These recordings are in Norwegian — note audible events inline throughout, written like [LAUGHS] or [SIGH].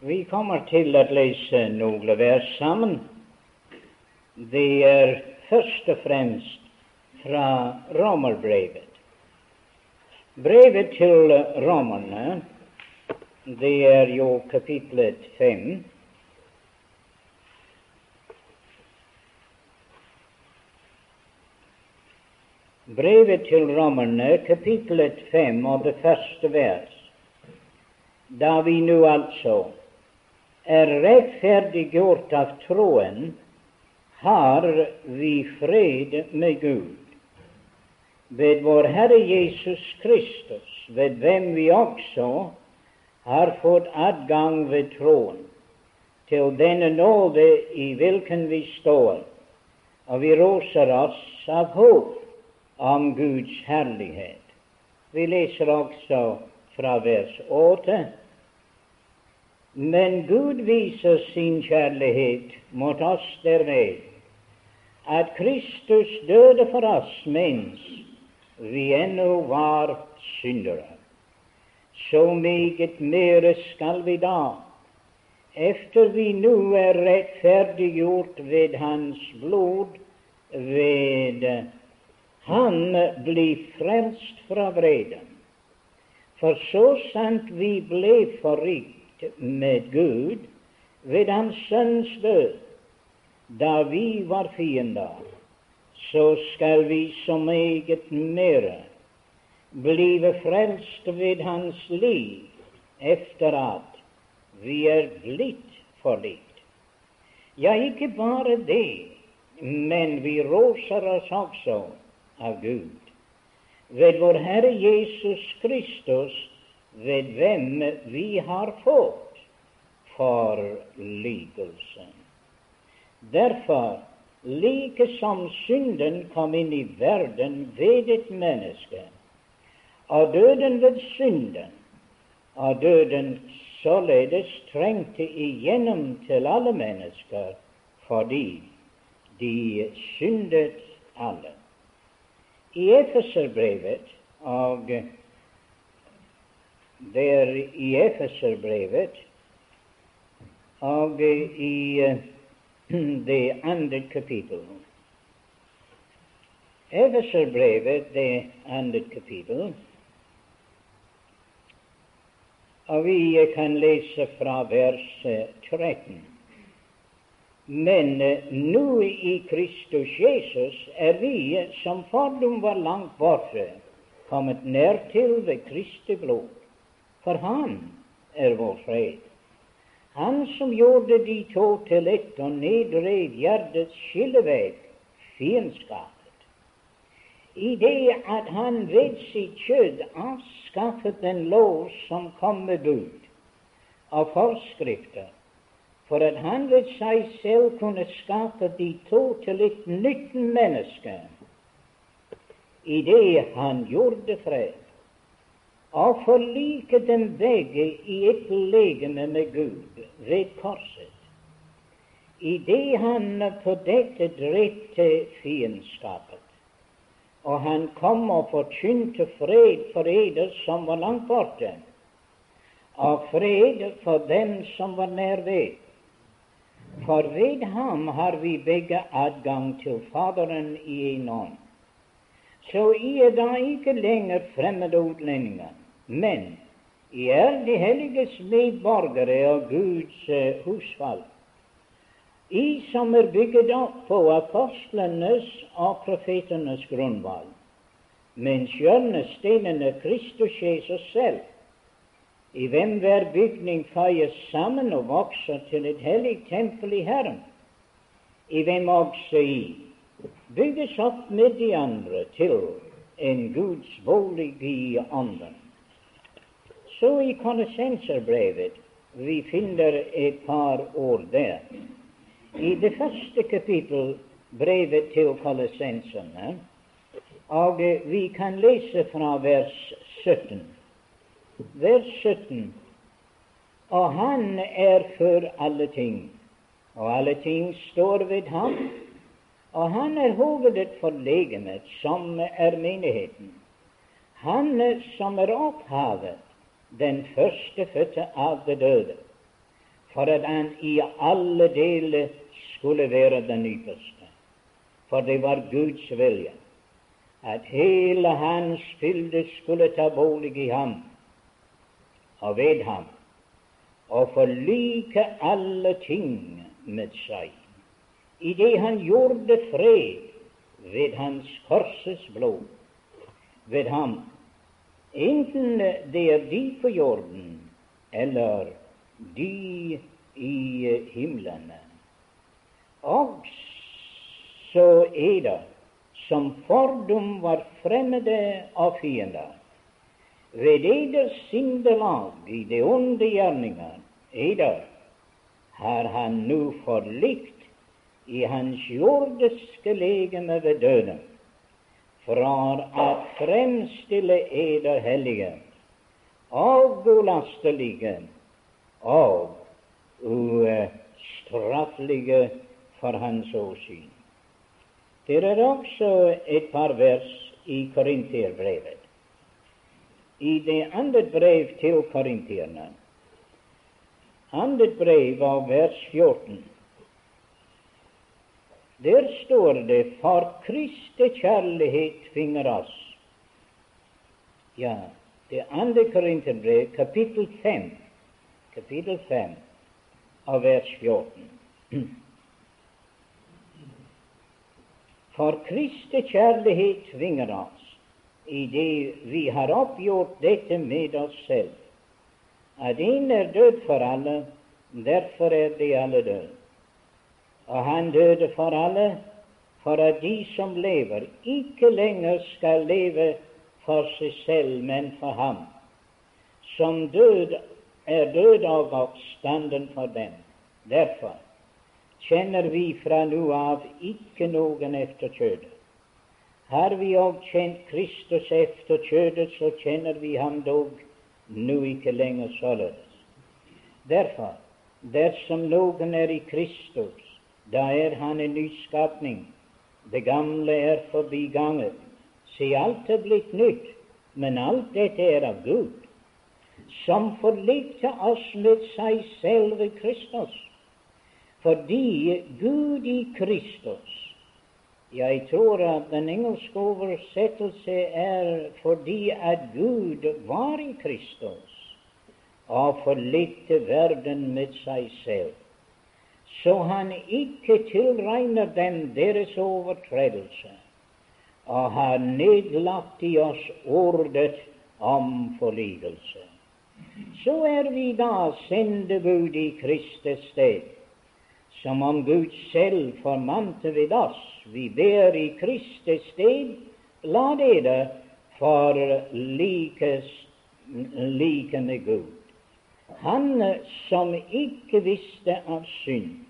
Vi kommer til å lese noen vers sammen. Det er først og fremst fra Romerbrevet. Brevet til romerne, det er jo kapitlet fem. Brevet til romerne, kapitlet fem og det første vers. Da vi nå altså er rettferdiggjort av troen, har vi fred med Gud ved vår Herre Jesus Kristus, ved hvem vi også har fått adgang ved troen til denne nåde i hvilken vi står, og vi roser oss av håp om Guds herlighet. Vi leser også fra vers 8. Men Gud viser sin kjærlighet mot oss derved at Kristus døde for oss mens vi ennå var syndere. Så meget mere skal vi da, efter vi nå er rettferdiggjort ved Hans blod, ved han bli frelst fra vreden. For så sant vi ble forrikt med Gud ved Hans Sønns død, da vi var fiender, så skal vi så meget mere blive frelst ved Hans liv efter at vi er blitt forlikt. Ja, ikke bare det, men vi roser oss også av Gud. Ved vår Herre Jesus Kristus, ved hvem vi har fått forlikelse. Derfor, like som synden kom inn i verden ved et menneske, og døden ved synden, og døden således trengte igjennom til alle mennesker fordi de syndet alle i Efeserbrevet og der i Efeserbrevet og i [CLEARS THROAT] det andre kapittelet. Efeserbrevet, det andre kapittelet, Og vi kan lese fra vers 13. Men eh, nå i Kristus Jesus er vi, som fordom var langt borte, kommet nær til ved Kristi blod. For Han er vår fred. Han som gjorde de to til ett og nedrev hjertets skillevegg, fiendskapet. I det at han ved sitt kjød avskaffet den lov som kom med bud og forskrifter, for at han ved seg selv kunne skape de to til et nytt menneske i det han gjorde fred, og forlike dem begge i et legeme med Gud ved korset, i det han på dette drepte fiendskapet. Og han kom og forkynte fred for eder som var langt borte, og fred for dem som var nær ved. For ved ham har vi begge adgang til Faderen i en ånd. Så I er da ikke lenger fremmede utlendinger, men I er de helliges medborgere og Guds uh, husfall. I som er bygget opp på apostlenes og profetenes grunnvalg, mens hjørnestenen er Kristus Jesus selv i hvem hver bygning føyes sammen og vokser til et hellig tempel i Herren, i hvem også i bygges opp med de andre til en Guds bolig i ånden. Så i Kolossenserbrevet vi finner et par ord der. I det første kapittel, brevet til kolossenserne, og vi kan lese fra vers 17 vers 17. Og han er for alle ting, og alle ting står ved ham. Og han er hovedet for legemet, som er menigheten. Han som er opphavet den førstefødte av de døde, for at han i alle deler skulle være den ypperste. For det var Guds vilje at hele hans fylde skulle ta bolig i ham og ved ham, og forlike alle ting med seg, idet han gjorde fred ved hans korses blod, ved ham, enten det er de på jorden eller de i himmelen. Og så er det som fordom var fremmede og fiender. Ved eders sindelag i de onde gjerninger, eder, har han nå forlikt i hans jordiske legeme ved døden, fra å fremstille eder hellige og ulastelige og ustraffelige for hans åsyn. Det er også et par vers i Korinterbrevet. I det andre brev til korintierne, andre brev av vers 14, der står det For Kristi kjærlighet tvinger oss. Ja, det andre Korinterbrev, kapittel 5, kapittel 5, av vers 14. For Kristi kjærlighet tvinger oss, idet vi har oppgjort dette med oss selv, at en er død for alle, derfor er de alle døde. Og han døde for alle, for at de som lever, ikke lenger skal leve for seg selv, men for ham, som død er død og oppstanden for dem. Derfor kjenner vi fra nå av ikke noen efter kjødet. Har vi òg kjent Kristus efter kjødet, så kjenner vi ham dog nå ikke lenger således. Derfor, dersom noen er i Kristus, da er han en nyskapning. Det gamle er forbiganget. Se, alt er blitt nytt, men alt dette er av Gud, som forlikte oss med seg selv ved Kristus fordi Gud i Kristus Jeg tror at den engelske oversettelse er fordi at Gud var i Kristus og forlikte verden med seg selv, så han ikke tilregner dem deres overtredelse, og har nedlagt i oss ordet om forligelse. Så er vi da sendebud i Kristus sted som om Gud selv formante ved oss. Vi ber i Kristus sted, la dere for likes, like med Gud. Han som ikke visste av synd,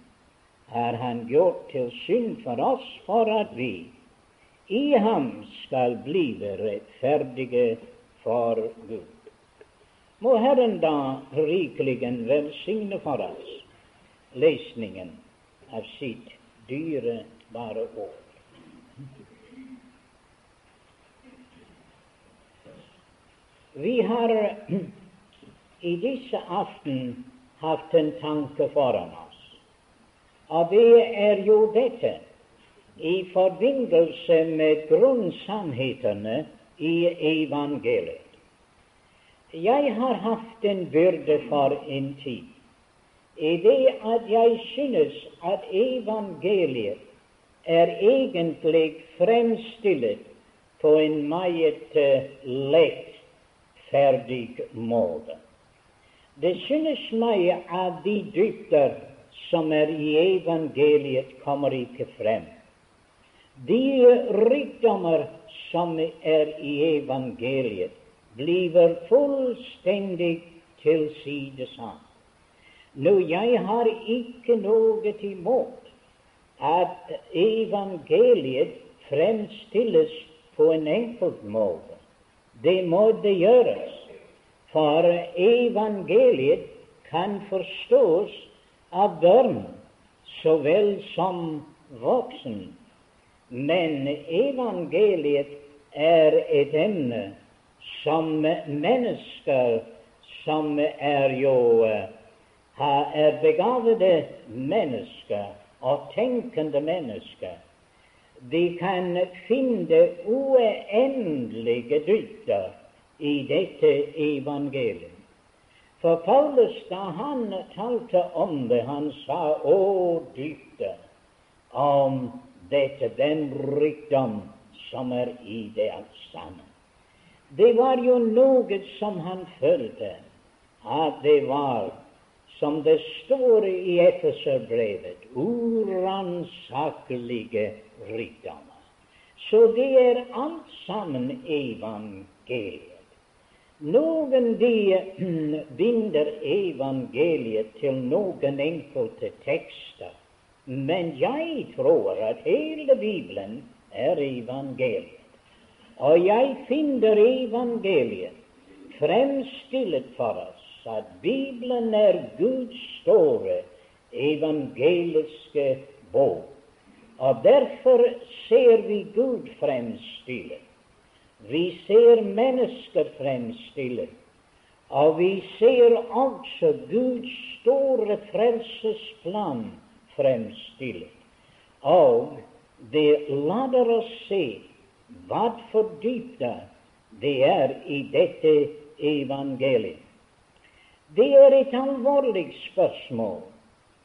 har han gjort til synd for oss, for at vi i ham skal blive rettferdige for Gud. Må Herren da rikelig velsigne for oss lesningen av sitt dyrebare ord. Vi har [CLEARS THROAT] i disse aften hatt en tanke foran oss, og det er jo dette i forbindelse med grunnsannhetene i evangeliet. Jeg har hatt en byrde for en tid i det at jeg synes at evangeliet er egentlig fremstilt på en meget uh, lett, ferdig måte. Det synes meg at de dybder som er i evangeliet, kommer ikke frem. De rikdommer som er i evangeliet, blir fullstendig tilsidesatt. Nå, jeg har ikke noe imot at evangeliet fremstilles på en enkelt måte. Det må det gjøres, for evangeliet kan forstås av barn så vel som voksen. Men evangeliet er et emne som mennesker som er jo er begavede mennesker og tenkende mennesker, de kan finne uendelige dybder i dette evangeliet. For Paulus, da han talte om det, han sa å dybde om dette, den rikdom som er i det alt sammen. Det var jo noe som han følte at det var, som det står i Efeserbrevet, uransakelige rikdommer. Så det er alt sammen evangeliet. Noen de binder evangeliet til noen enkelte tekster, men jeg tror at hele Bibelen er evangeliet. Og jeg finner evangeliet fremstilt for oss at Bibelen er Guds store evangeliske bok. Og derfor ser vi Gud fremstilt. Vi ser mennesker fremstille, og vi ser også Guds store frelsesplan fremstille. Og det lader oss se hva for dypda det er i dette evangeliet. Det er et alvorlig spørsmål,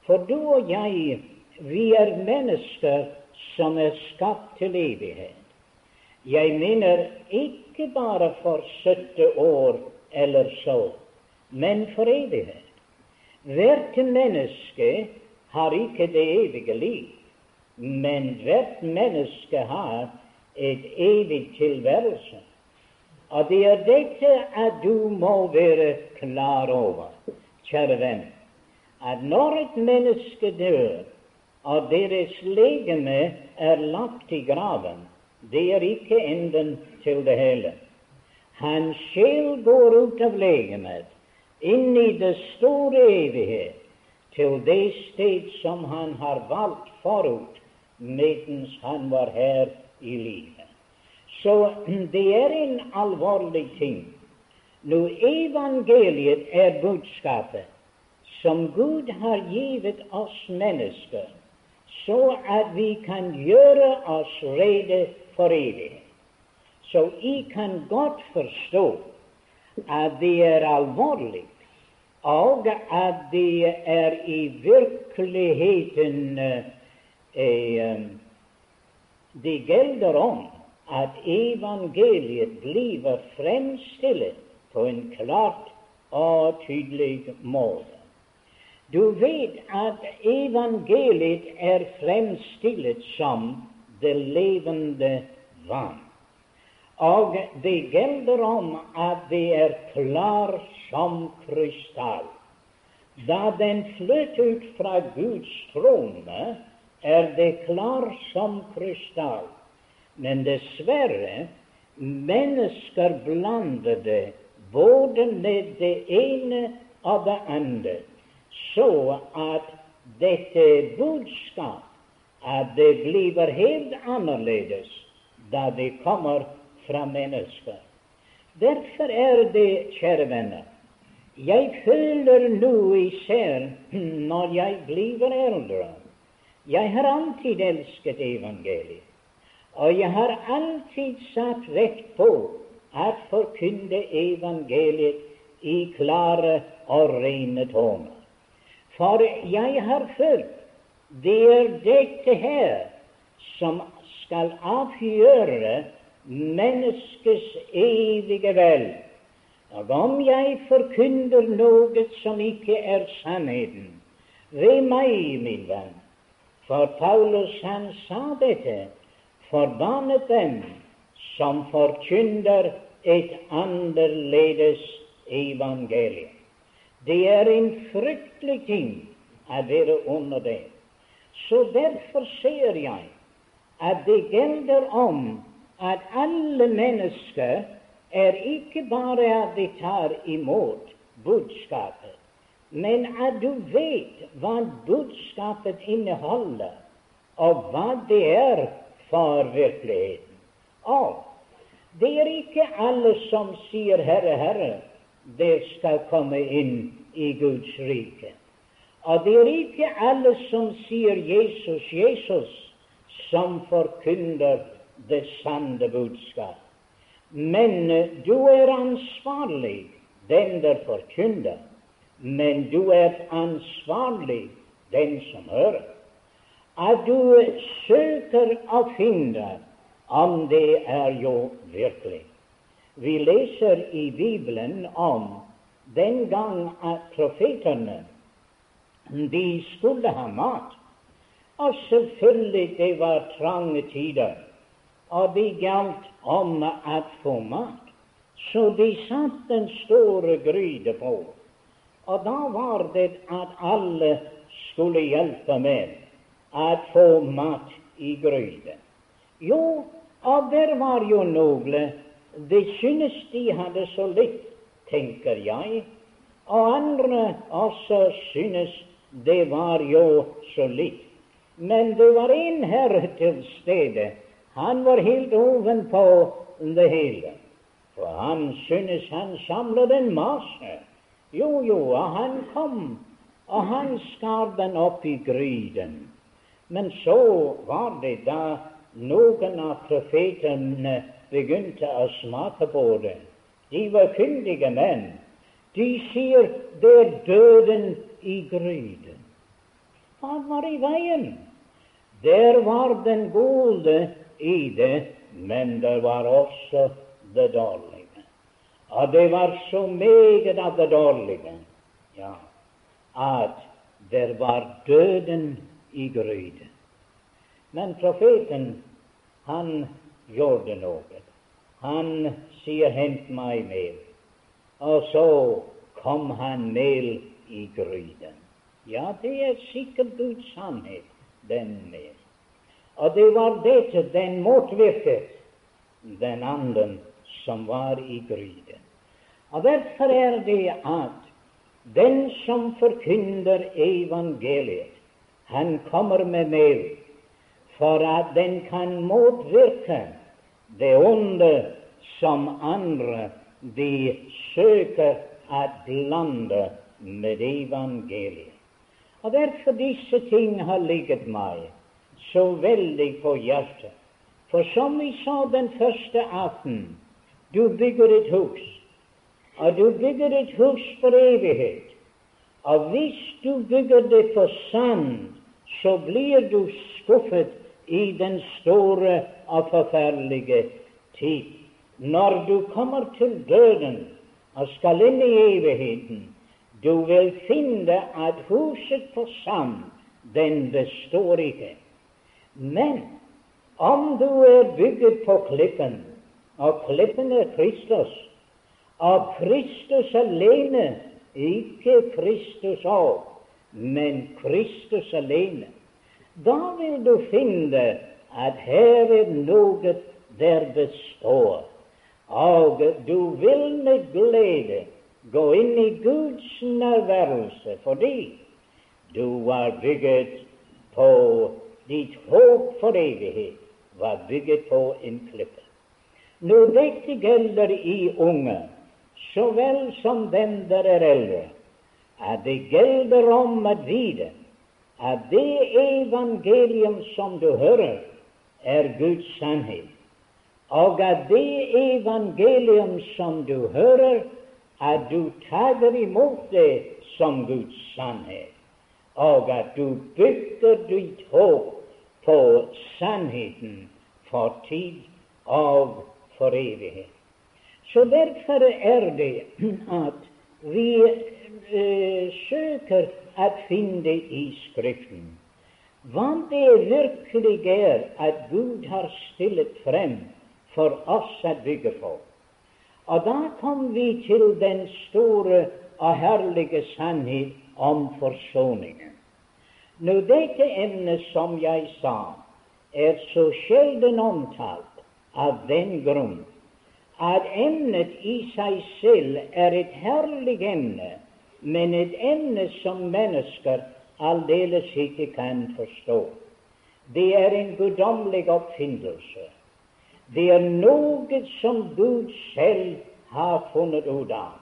for du og jeg, vi er mennesker som er skapt til evighet. Jeg mener ikke bare for 70 år eller så, men for evighet. Hvert menneske har ikke det evige liv, men hvert menneske har et evig tilværelse. Og det er dette at du må være klar over, kjære venn, at når et menneske dør, og deres legeme er lagt i graven, det er ikke enden til det hele. Hans sjel går ut av legemet, inn i det store evighet, til det sted som han har valgt forut mens han var her i livet. Så [CLEARS THROAT] det er en alvorlig ting. Nå, evangeliet er budskapet som Gud har givet oss mennesker, så at vi kan gjøre oss rede for evig. Så jeg kan godt forstå at det er alvorlig, og at det er i virkeligheten eh, eh, Det gjelder om at evangeliet blir fremstilt på en klart og tydelig måte. Du vet at evangeliet er fremstilt som det levende vann. Og det gjelder om at det er klar som krystall. Da den fløt ut fra Guds trone, er det klar som krystall. Men dessverre, mennesker blander det både med det ene og det andre, så at dette budskap at det blir helt annerledes da det kommer fra mennesker. Derfor er det, kjære venner, jeg føler nå især når jeg blir eldre Jeg har alltid elsket evangeliet, og jeg har alltid satt vekt på at forkynne evangeliet i klare og rene toner. For jeg har følt det er dette her som skal avgjøre menneskets evige vel. Og om jeg forkynner noe som ikke er sannheten, ved meg, min venn For Paulus han sa dette forbannet dem som forkynner et annerledes evangelium. Det er en fryktelig ting å være under det. Så derfor ser jeg at det gjelder om at alle mennesker er ikke bare at de tar imot budskapet, men at du vet hva budskapet inneholder, og hva det er for virkeligheten. Og det er ikke alle som sier 'Herre, Herre', det skal komme inn i Guds rike. Og det er ikke alle som sier Jesus, Jesus, som forkynner det sanne budskap. Men du er ansvarlig, den der forkynner. Men du er ansvarlig, den som hører. At du søker å finne om det er jo virkelig. Vi leser i Bibelen om den gang at profetene de skulle ha mat. Og selvfølgelig, det var trange tider, og det gjaldt om å få mat. Så de satte en store gryte på, og da var det at alle skulle hjelpe med å få mat i gryta. Jo, og der var jo noen Det synes de hadde så litt, tenker jeg, og andre også synes det var jo så litt. Men det var en herre til stede. Han var helt ovenpå det hele. For han synes han samlet en masse. Jo, jo, og han kom, og han skar den opp i gryten. Men så var det da noen av profetene begynte å smake på det. De var kyndige menn. De sier det er døden i gryten. Hva var i veien? Der var den gode i det, men det var også det dårlige. Og det var så meget av det dårlige ja, at der var døden i gryten. Men profeten, han gjorde noe. Han sier 'hent meg mel', og så kom han mel i gryden. Ja, det er sikkert Guds sannhet, den med. Og det var dette den motvirket den anden som var i gryden. Og Derfor er det at den som forkynner evangeliet, han kommer med mel for at den kan motvirke det onde som andre de søker at blande med evangeliet. Og derfor disse ting har ligget meg så veldig på hjertet. For som vi sa den første aften, du bygger et hus, og du bygger et hus for evighet. Og hvis du bygger det for sand, så blir du skuffet i den store og forferdelige tid. Når du kommer til døden og skal inn i evigheten, du vil finne at huset på sand, den består ikke. Men om du er bygget på klippen, og klippen er Kristus, og Kristus alene, ikke Kristus òg, men Kristus alene, da vil du finne at her er noe der består, og du vil med glede gå inn i Guds nærværelse fordi du var bygget på ditt håp for evighet var bygget på en klippe. Når dette gjelder i unge så vel som dem der er eldre, at det gjelder om å vite at det evangelium som du hører, er Guds sannhet, og at det evangelium som du hører, at du tar imot det som Guds sannhet, og at du bygger ditt håp på sannheten for tid og for evighet. Så derfor er det at vi eh, søker å finne i Skriften. Hva det virkelig er at Gud har stillet frem for oss å bygge på. Og da kom vi til den store og herlige sannhet om forsoningen. Nå, dette emnet, som jeg sa, er så sjelden omtalt av den grunn at emnet i seg selv er et herlig emne, men et emne som mennesker aldeles ikke kan forstå. Det er en guddommelig oppfinnelse. Det er noe som Gud selv har funnet ut av.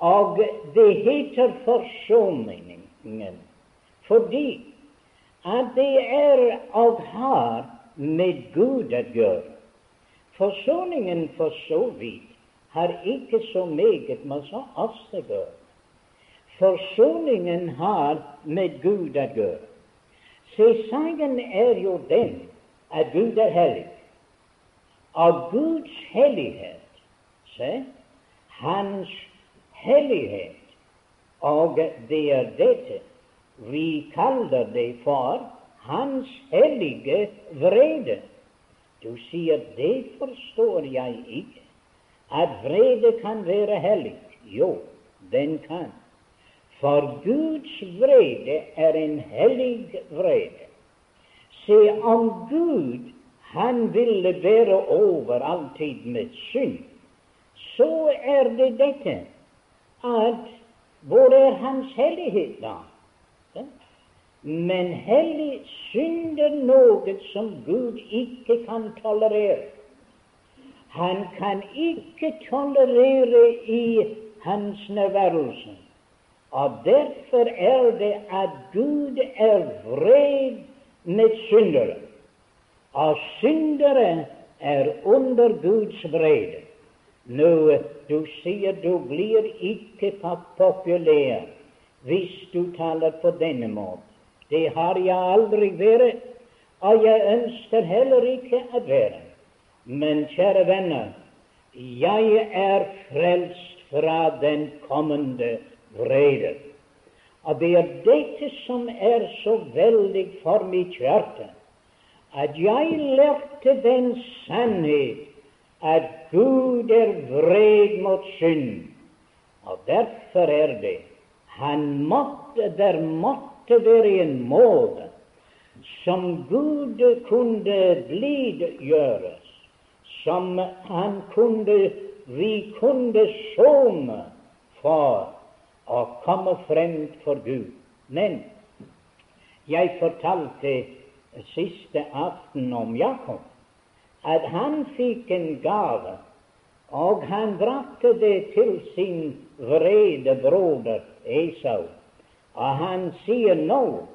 Og det heter forsoningen fordi at det er og har med Gud å gjøre. Forsoningen for så vidt har ikke så meget med oss å gjøre. Forsoningen har med Gud å gjøre. Se, saken er jo den at Gud er hellig. Og Guds hellighet, se, Hans hellighet. Og det er dette vi kaller det for Hans hellige vrede. Du sier det forstår jeg ikke. At vrede kan være hellig. Jo, den kan. For Guds vrede er en hellig vrede. Se, om Gud han ville være over alltid med synd, så er det dette at hvor er Hans hellighet da? Men hellig synd er noe som Gud ikke kan tolerere. Han kan ikke tolerere i hans nærværelse. Og derfor er det at Gud er vred med syndere. Og syndere er under Guds vrede. Nå, du sier du blir ikke populær hvis du taler på denne måten. Det har jeg aldri vært, og jeg ønsker heller ikke å være. Men kjære venner, jeg er frelst fra den kommende vrede. Og det er dette som er så veldig for mitt hjerte, at jeg lærte den sannhet at Gud er vred mot synd. Og derfor er det han måtte, der måtte være en måte som Gud kunne blidgjøres, som han kunne, vi kunne sone for å komme frem for Gud. Men jeg fortalte siste aften om Jakob at han fikk en gave, og han brakte det til sin vrede broder Esau. Og han sier nå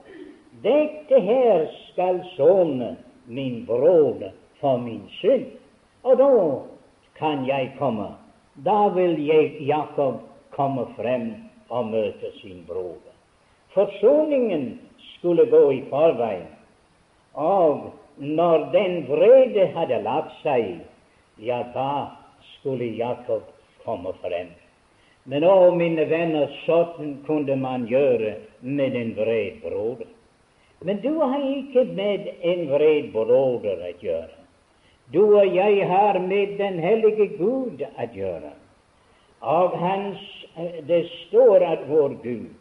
dette her skal sone min broder for min synd. Og da kan jeg komme. Da vil jeg, Jakob komme frem og møte sin broder. Forsoningen skulle gå i forveien. Og når den vrede hadde lagt seg, ja, da skulle Jakob komme frem. Men å, mine venner, sånn kunne man gjøre med en vred broder. Men du har ikke med en vred broder å gjøre. Du og jeg har med den hellige Gud å gjøre. Og hans, det står at vår Gud,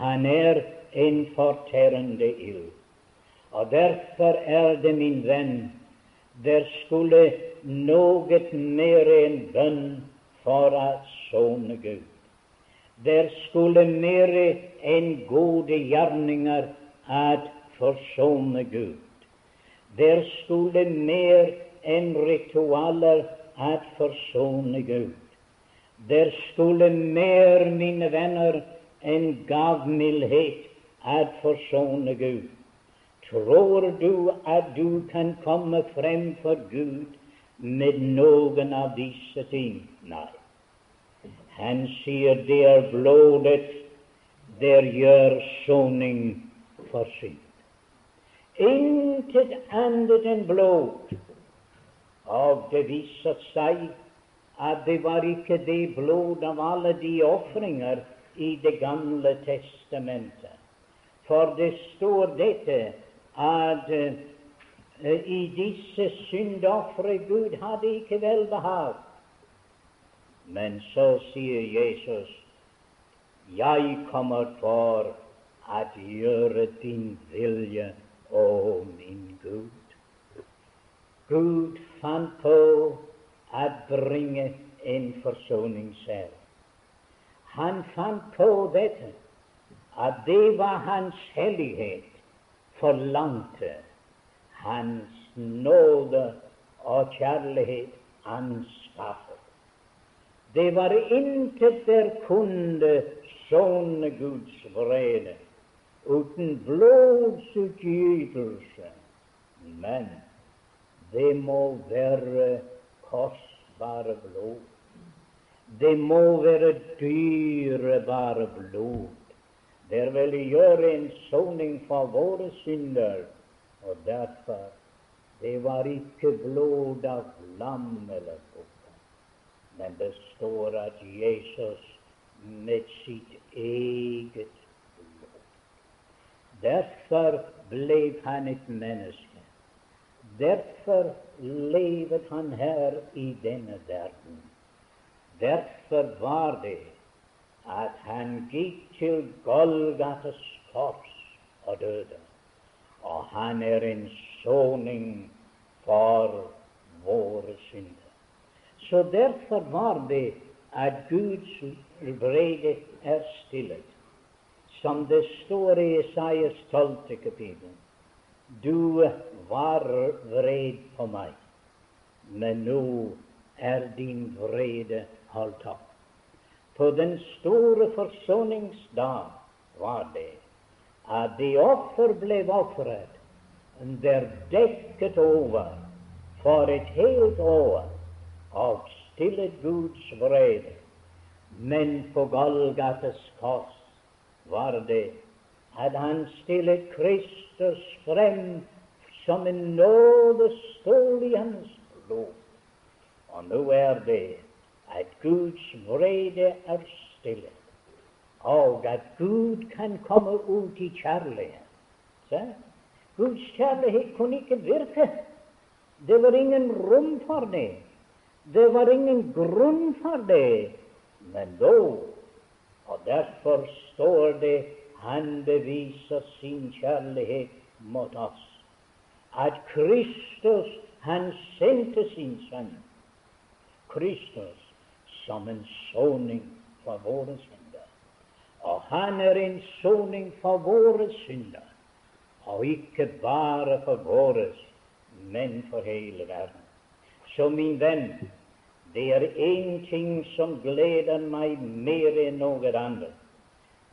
han er en fortærende ild. Og derfor er det, min venn, der skulle noe mer enn bønn for å sone Gud. Der skulle mer enn gode gjerninger at forsone Gud. Der skulle mer enn ritualer at forsone Gud. Der skulle mer, mine venner, enn gavmildhet at forsone Gud. Tror du at du kan komme frem for Gud med noen av disse ting? Nei. Han sier det er blodet der gjør soning for synd. Intet annet enn blod. Og det viser seg at det var ikke det blod av alle de ofringer i Det gamle testamentet. For det står dette at uh, i disse syndofre Gud hadde ikke velbehag. Men så sier Jesus, jeg kommer for at gjøre din vilje, å min Gud. Gud fant på å bringe en forsoning selv. Han fant på dette, at det var hans hellighet forlangte Hans nåde og kjærlighet anskaffet. Det var intet der kunne sånne Guds vrede uten blodsutgytelse. Men det må være kostbare blod. Det må være dyrebare blod. Der vil gjøre en soning for våre synder, og derfor det var ikke blod av lam eller bukke, men det står at Jesus med sitt eget blod. Derfor ble han et menneske. Derfor levet han her i denne verden. Derfor var det at han gikk til Golgates kors og døde. Og han er en soning for våre synder. Så derfor var det at Guds vrede er stillet. Som det står i Isaias 12. kapittel. Du var vred på meg, men nå er din vrede holdt opp. På den store forsoningsdag var det at de offer ble ofret der dekket over for et helt år av stillet Guds vrede. Men på Golgates kors var det at han stillet Kristus frem som en nådestol i hans blod. Og nå er det at Guds vrede er stille, og at Gud kan komme ut i kjærlighet. Så? Guds kjærlighet kunne ikke virke. Det var ingen rom for det. Det var ingen grunn for det. Men dog, og derfor står det han beviser sin kjærlighet mot oss. At Kristus, han sendte sin sønn. Kristus som en soning for våre synder. Og han er en soning for våre synder og ikke bare for våre, men for hele verden. Så min venn, det er én ting som gleder meg mer enn noe annet,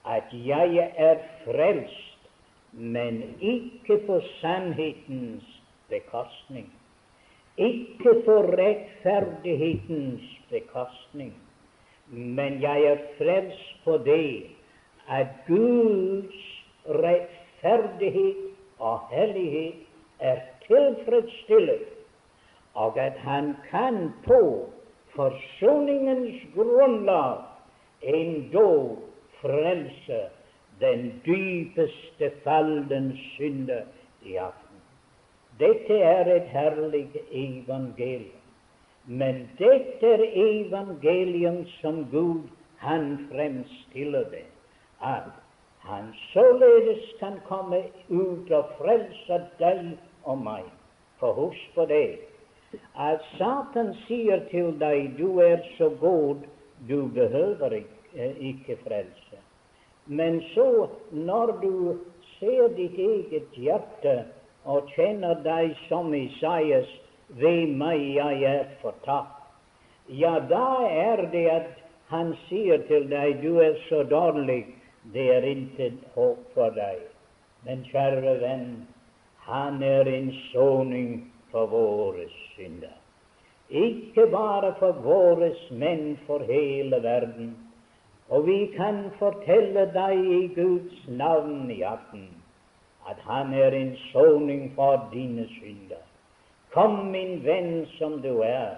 at jeg er frelst, men ikke på sannhetens bekostning. Ikke på rettferdighetens bekostning, men jeg er frelst på det at Guds rettferdighet og hellighet er tilfredsstillet, og at han kan på forsoningens grunnlag endog frelse den dypeste falden synder i aften. Dette er et herlig evangelium. Men dette er evangeliet som Gud han fremstiller det, at han således kan komme ut og frelse deg og meg. For husk på det at Satan sier til deg du er så god, du behøver ikke frelse. Men så, når du ser ditt eget hjerte og kjenner deg som Isaias, ved meg jeg er fortapt, ja, da er det at han sier til deg du er så dårlig det er intet håp for deg. Men kjære venn, han er en soning for våre synder. Ikke bare for våre menn, for hele verden. Og vi kan fortelle deg i Guds navn i aften at han er en soning for dine synder. Kom, min venn som du er,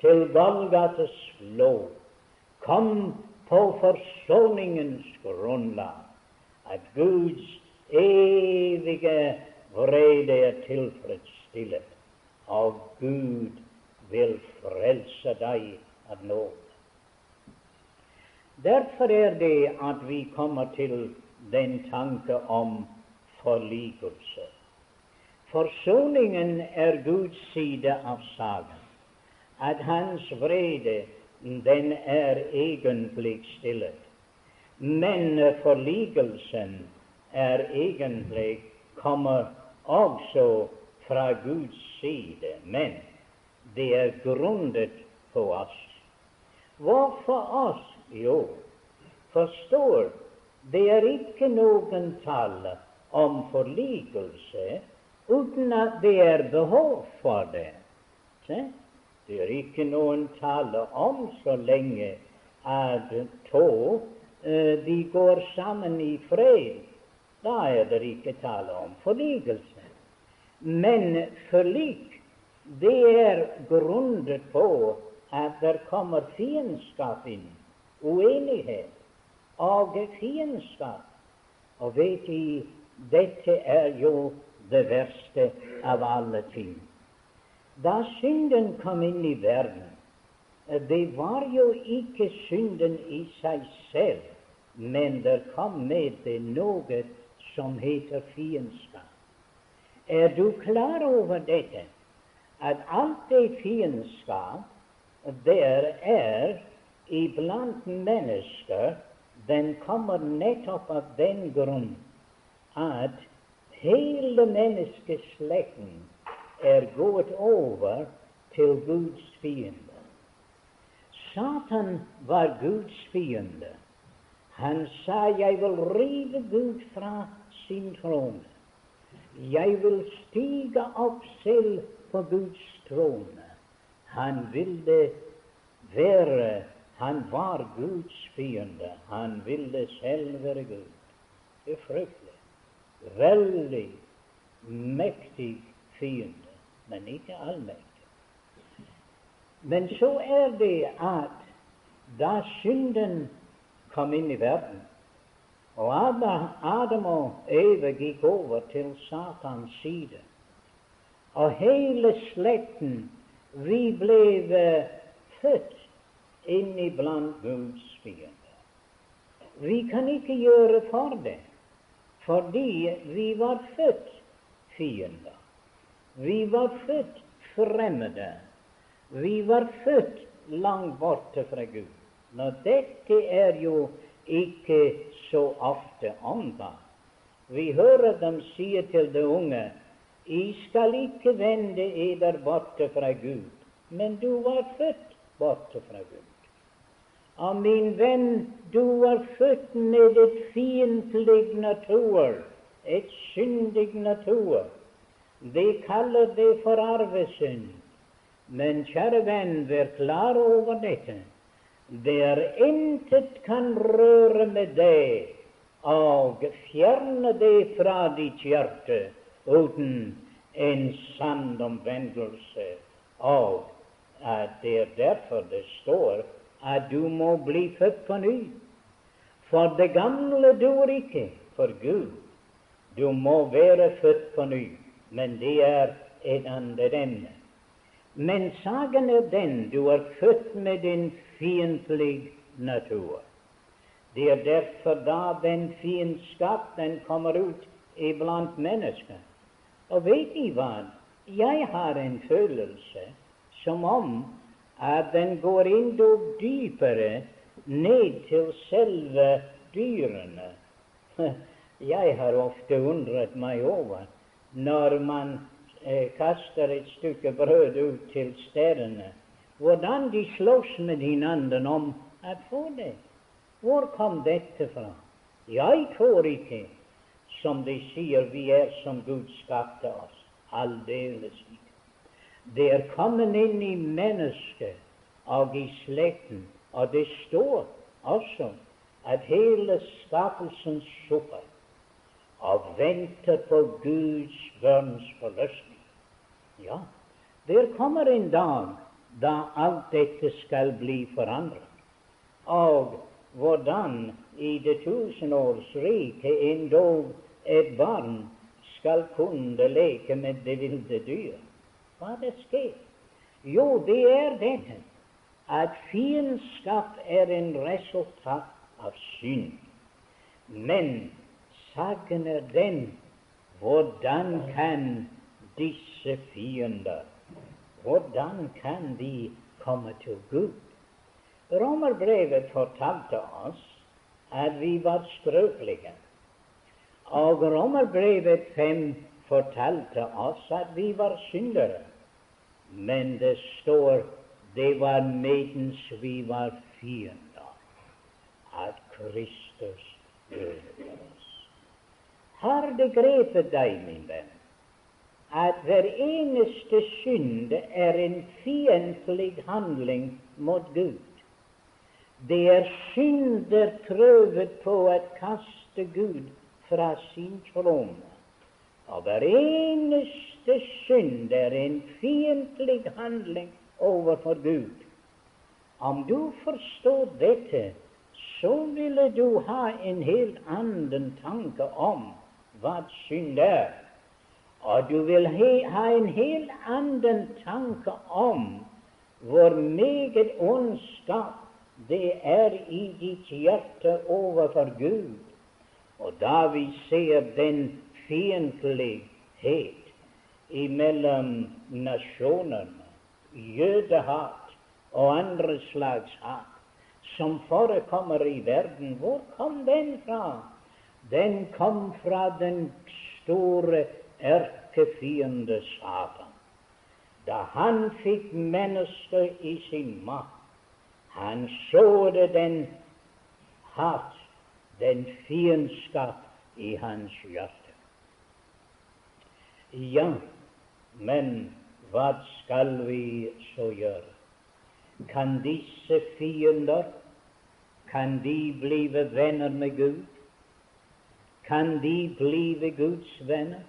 til Golgates lov. Kom på forsoningens grunnlag at Guds evige vrede er tilfredsstillet, og Gud vil frelse deg av nåde. Derfor er det at vi kommer til den tanke om forlikelse. Forsoningen er Guds side av saken. At Hans vrede den er egentlig stillet. Men forligelsen er egentlig kommer også fra Guds side, men det er grunnet på oss. Hvorfor oss? Jo, forstår det er ikke noen tall om forlikelse uten at det er behov for det. Det er ikke noen tale om så lenge at to uh, de går sammen i fred. Da er det ikke tale om forlikelse. Men forlik, det er grunnet på at det kommer fiendskap inn, uenighet og fiendskap. Og vet De, dette er jo det verste av alle ting. Da synden kom inn i verden, det var jo ikke synden i seg selv, men det kom med det noe som heter fiendskap. Er du klar over dette? At alt det fiendskap der er iblant mennesker, den kommer nettopp av den grunn at hele menneskeslekten er gått over til Guds fiende. Satan var Guds fiende. Han sa 'Jeg vil rive Gud fra sin trone'. 'Jeg vil stige opp selv på Guds trone'. Han ville være Han var Guds fiende. Han ville selv være Gud. Det er fryktelig. Veldig mektig fiende, men ikke allmektig. Men så er det at da synden kom inn i verden, og Adam og Eva gikk over til Satans side, og hele slekten vi ble født inn iblant Guds fiender. Vi kan ikke gjøre for det, fordi vi var født fiender. Vi var født fremmede. Vi var født langt borte fra Gud. Nå, dette er jo ikke så ofte omtalt. Vi hører dem si til de unge i skal ikke vende eder borte fra Gud, men du var født borte fra Gud. Og min venn, du er født med et fiendtlig natur, et syndig natur. De kaller det for arvesynd. Men kjære venn, vær klar over dette. Det er intet kan røre med deg og fjerne det fra ditt hjerte uten en sann omvendelse. Og at det er derfor det står at du må bli født på ny. For det gamle duer ikke for Gud. Du må være født på ny. Men det er et annet emne. Men saken er den du er født med din fiendtlige natur. Det er derfor da den fiendskap den kommer ut iblant mennesker. Og vet De hva? Jeg har en følelse som om at den går enda dypere ned til selve dyrene. [LAUGHS] Jeg har ofte undret meg over når man eh, kaster et stykke brød ut til stedene, hvordan de slåss med hverandre om å få det. Hvor kom dette fra? Jeg tror ikke som de sier vi er som Gud skapte oss. Aldeles ikke. Det er kommet inn i mennesket og i slekten, og det står også at hele skapelsen sukker og venter på Guds børns forløsning. Ja, der kommer en dag da alt dette skal bli forandret. Og hvordan i det tusenårsrike endog et barn skal kunne leke med det vilde dyr. Hva det skjer? Jo, det er dette at fiendskap er en resultat av synd. Men saken er den hvordan kan disse fiender hvordan kan de komme til Gud? Romerbrevet fortalte oss at vi var skrøpelige. Og Romerbrevet 5 fortalte oss at vi var syndere. Men det står det var medens vi var fiender at Kristus døde oss. Har det grepet deg, min venn, at hver eneste synd er en fiendtlig handling mot Gud? Det er synder prøvet på å kaste Gud fra sin trone. Og hver eneste synd er en fiendtlig handling overfor Gud. Om du forstår dette, så ville du ha en helt annen tanke om hva synd er. Og du vil ha en helt annen tanke om hvor meget ondskap det er i ditt hjerte overfor Gud. Og da vi ser den fiendtlighet mellom nasjonene jødehat og andre slags hat som forekommer i verden, hvor kom den fra? Den kom fra den store erkefiende Satan. Da han fikk mennesket i sin makt, han så det den hat, den fiendskap, i hans hjerte. Ja, men hva skal vi så gjøre? Kan disse fiender kan de blive venner med Gud? Kan de blive Guds venner?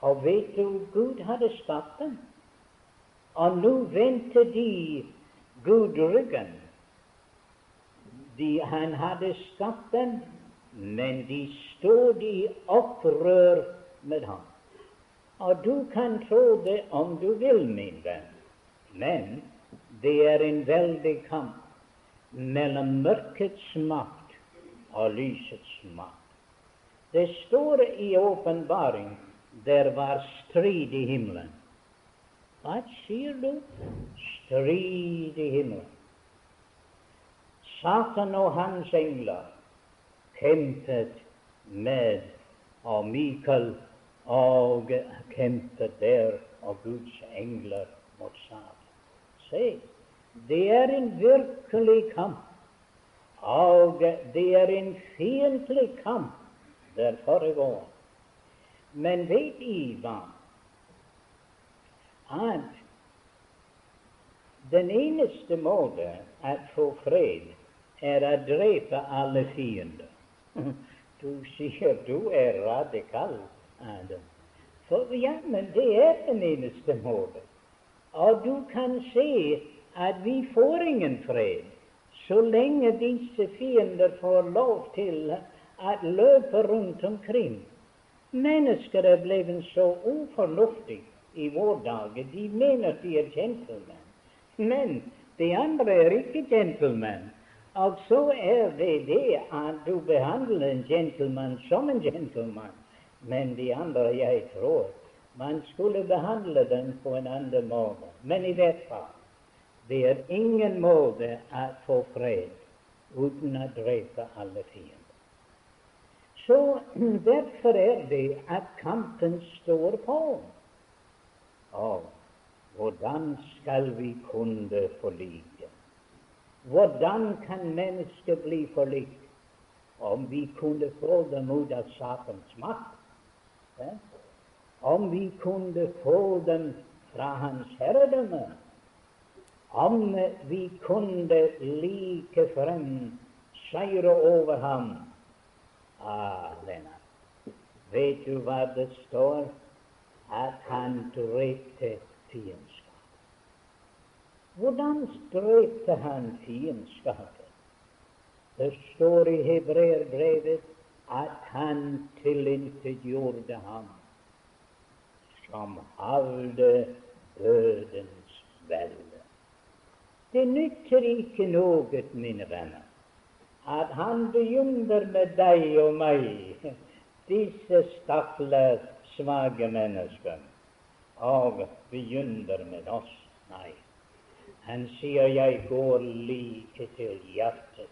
Og vet du, Gud hadde skapt dem. Og nå vendte de Gud ryggen. De, han hadde skapt dem, men de stod i opprør med ham. Og du kan tro det om du vil, min venn, men det er en veldig kamp mellom mørkets makt og lysets makt. Det står i åpenbaring der var strid i himmelen. Hva sier du? Strid i himmelen. Satan og hans engler kjempet med, og Mikael og kjempet der og Guds engler mot Satan. Se, det er en virkelig kamp, og det er en fiendtlig kamp der foregår. Men vet I? At den eneste måte å få fred er å drepe alle fiender. [LAUGHS] Du sier du er radikal. Adam. For jammen, det er den eneste måten. Og du kan se at vi får ingen fred så lenge disse fiender får lov til å løpe rundt omkring. Mennesker er blitt så ufornuftige i våre dager. De mener de er gentlemen. Men de andre er ikke gentlemen. Og så er det det at du behandler en gentleman som en gentleman. Men de andre, jeg tror man skulle behandle dem på en annen måte. Men i hvert fall, det er ingen måte å få fred uten å drepe alle fiender. Så derfor er det at kampen står på. Og hvordan skal vi kunne forlike? Hvordan kan mennesket bli forlikt om vi kunne få dem ut av Satans makt? Om vi kunne få dem fra hans herredømme, om vi kunne like frem seire over ham Ah, vet du hva det står? At han drepte fiendskapet. Hvordan drepte han fiendskapet? Det står i hebreerbrevet at han tilintetgjorde ham som hadde dødens velde. Det nytter ikke noe, mine venner, at han begynner med deg og meg, disse stakkars svake mennesker, og begynner med oss. Nei. Han sier 'jeg går like til hjertet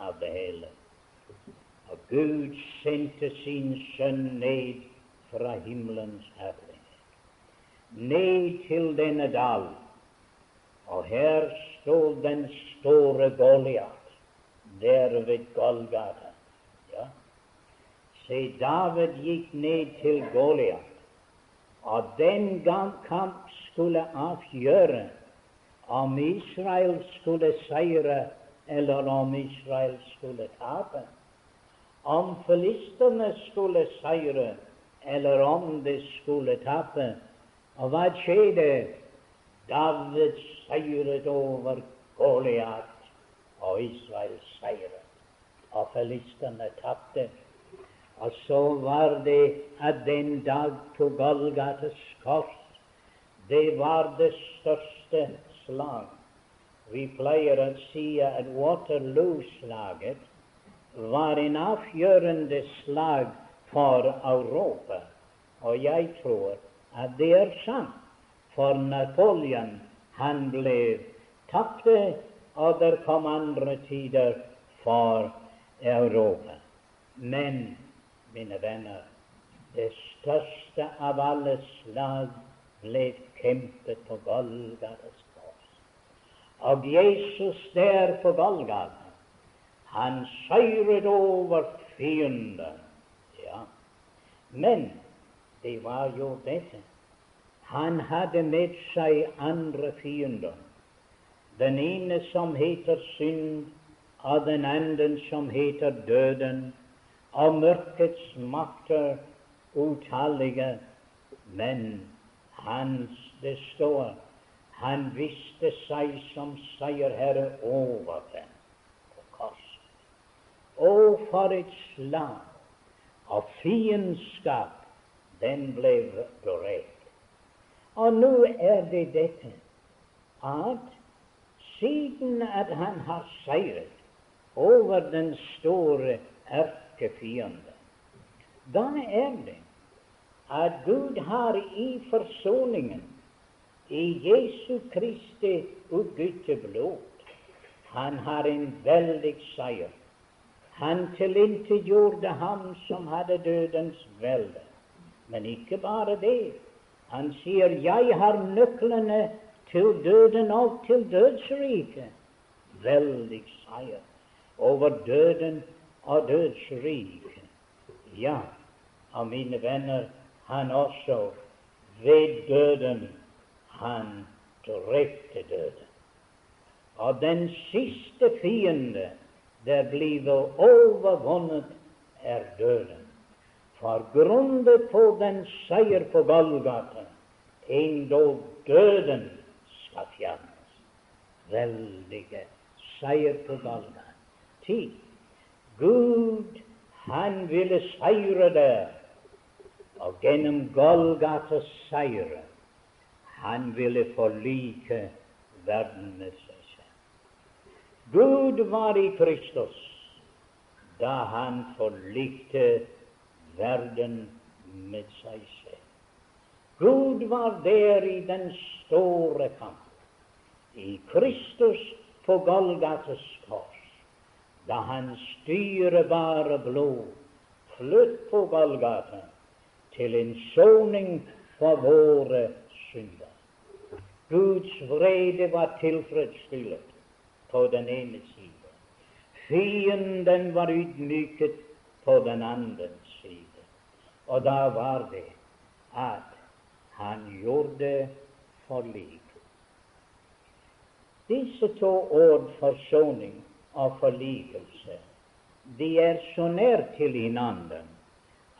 av det hele'. Og Gud sendte sin sønn ned fra himmelens herre ned til denne dal, Og her stod den store Goliat, der ved Golgata. Ja. Se, David gikk ned til Goliat, og den gang kamp skulle avgjøre om Israel skulle seire eller om Israel skulle tape. Om filistene skulle seire eller om de skulle tape. Og hva skjedde? David seiret over Goliat, og Israel seiret. Og filistene tapte. Og så var det at den dag på Golgates kors, det var det største slag. Vi pleier å si at Waterloo-slaget var en avgjørende slag for Europa. Og jeg tror at det er sant. For Napoleon han ble tapte, og der kom andre tider for Europa. Men, mine venner, det største av alle slag ble kjempet på Golgades kors. Og Jesus der på Golgata, han seiret over fienden. Men det var jo dette han hadde med seg andre fiender. Den ene som heter synd, og den andre som heter døden, og mørkets makter utallige. Men hans, det står, han viste seg som seierherre over dem på korset. Å, for et slag av fiendskap den ble berørt. Og nå er det dette at siden at han har seiret over den store erkefiende, da er det at Gud har i forsoningen i Jesu Kristi utbytteblod Han har en veldig seier. Han tilintetgjorde ham som hadde dødens velde. Men ikke bare det. Han sier 'Jeg har nøklene til døden og til dødsriket'. Veldig seier over døden og dødsriket. Ja, og mine venner, han også ved døden han drepte døden. Og den siste fiende der blir overvunnet, er døden. For grunnet på den seier på Golgata, endog døden skal fjernes. Veldige seier på Golgata. Ti. Gud, han ville seire der, og gjennom Golgatas seire han ville forlike verden med. Gud var i Kristus da han forlikte verden med seg selv. Gud var der i den store kamp, i Kristus på Golgates kors, da hans styrebare blod fløt på Golgata til en soning for våre synder. Guds vrede var tilfredsstillet på den ene side. Fienden var ydmyket på den andre side. Og da var det at han gjorde forlik. Disse to ord, forsoning og forlikelse, de er så nær til hverandre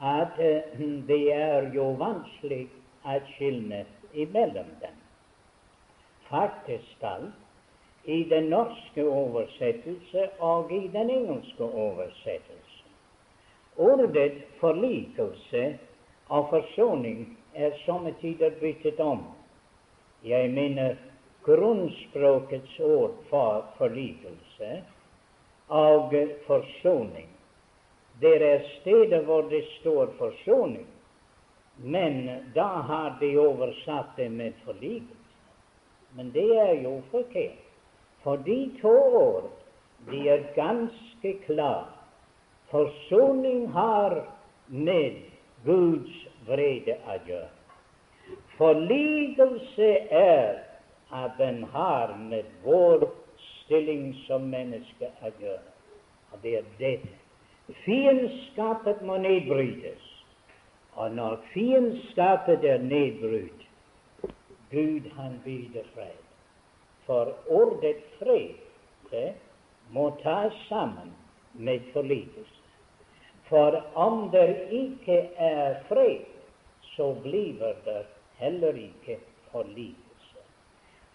at uh, det er jo vanskelig å skille imellom dem. Faktisk alt i den norske oversettelse og i den engelske oversettelse Ordet forlikelse og forsoning er somme tider byttet om. Jeg mener grunnspråkets ord for forlikelse og forsoning. Det er steder hvor det står forsoning, men da har de oversatt det med forlikelse. Men det er jo forkert. For de to år er ganske klare Forsoning har med Guds vrede å gjøre. Forligelse er at den har med vår stilling som menneske å gjøre. Og det er dette. Fiendskapet må nedbrytes. Og når fiendskapet er nedbrutt, Gud han bilder fred. For ordet fred det må tas sammen med forlikelse. For om det ikke er fred, så blir det heller ikke forlikelse.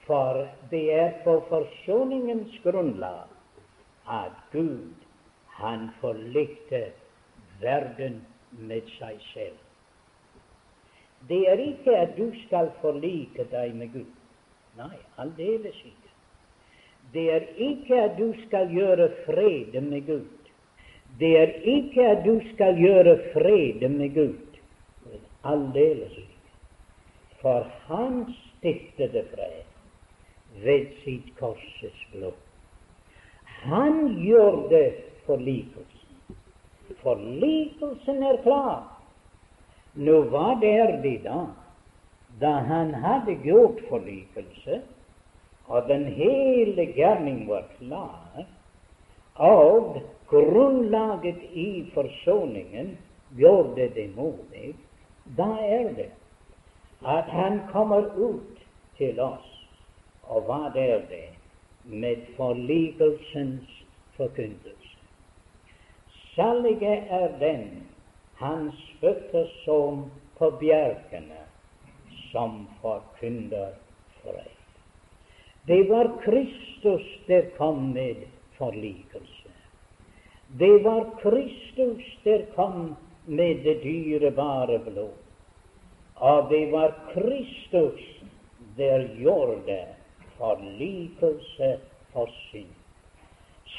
For det er på forsoningens grunnlag at Gud han forlikte verden med seg selv. Det er ikke at du skal forlike deg med Gud. Nei, aldeles ikke. Det er ikke at du skal gjøre fred med Gud. Det er ikke at du skal gjøre fred med Gud. Aldeles ikke. For han stiftede fred ved sitt korses blod. Han gjorde forlikelsen. Forlikelsen er klar. Nå, hva er det da? Da han hadde gjort forlikelse, og den hele gjerning var klar, og grunnlaget i forsoningen gjorde det mulig, da er det at han kommer ut til oss og hva er det? Med forlikelsens forkynnelse. Salige er den han spytter som på bjerkene, som forkynner fred. Det var Kristus der kom med forlikelse. Det var Kristus der kom med det dyrebare blod. Og det var Kristus der gjorde forlikelse for synd.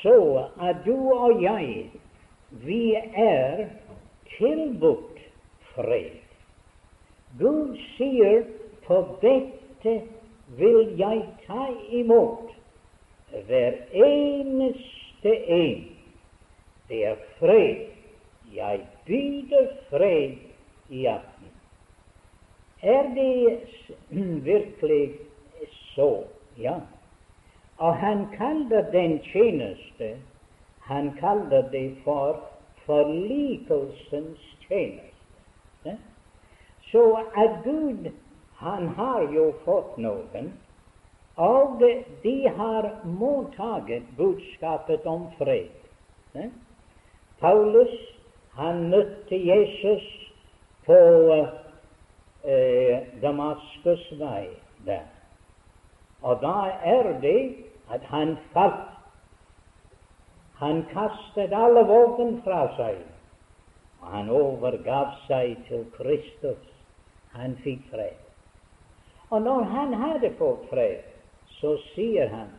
Så at du og jeg, vi er tilbudt fred. Gud sier på dette vil jeg ta imot hver eneste en. Det er fred. Jeg byr fred i aften. Er det [CLEARS THROAT] virkelig så ja. Og han kaller den tjeneste han kaller det for forlikelsens tjeneste. Så er Gud han har jo fått noen, og de har mottatt budskapet om fred. Paulus han møtte Jesus på eh, Damaskus vei der. Og da er det at han falt. Han kastet alle våpen fra seg, og han overgav seg til Kristus. Han fikk fred. Og når han hadde fått fred, så sier han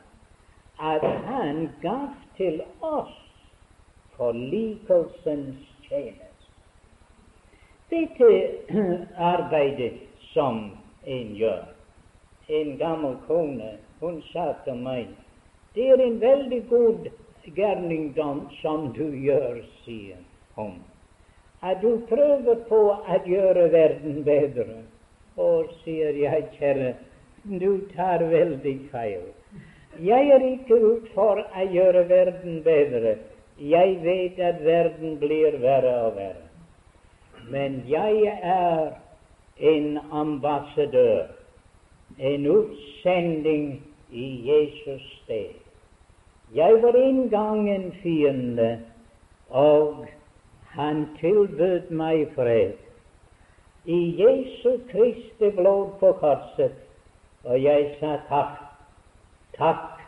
at han gav til oss forlikelsens tjeneste. Dette [CLEARS THROAT] arbeidet som en gjør, en gammel kone, hun sa til meg det er en veldig god gjerning som du gjør, sier hun. At du prøver på å gjøre verden bedre. Å, sier jeg, kjære, du tar veldig feil. Jeg er ikke ute for å gjøre verden bedre. Jeg vet at verden blir verre og verre. Men jeg er en ambassadør en utsending i Jesus sted. Jeg var en gang en fiende, og han tilbød meg fred. I Jesu Kristi blod på korset, og jeg sa takk, takk,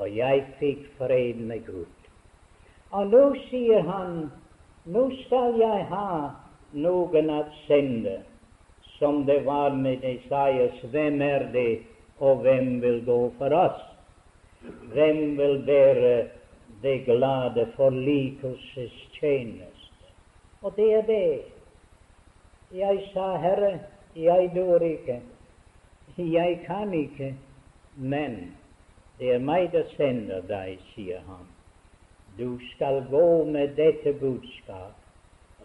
og jeg fikk fred med Gud. Og nå sier han, nå skal jeg ha noen å sende som det var med Isaias. Hvem er det, og hvem vil gå for oss? Hvem vil bære det glade forlikelses tjeneste? Og det er det. Jeg sa, Herre, jeg dør ikke. Jeg kan ikke. Men det er meg som sender deg, sier han. Du skal gå med dette budskap.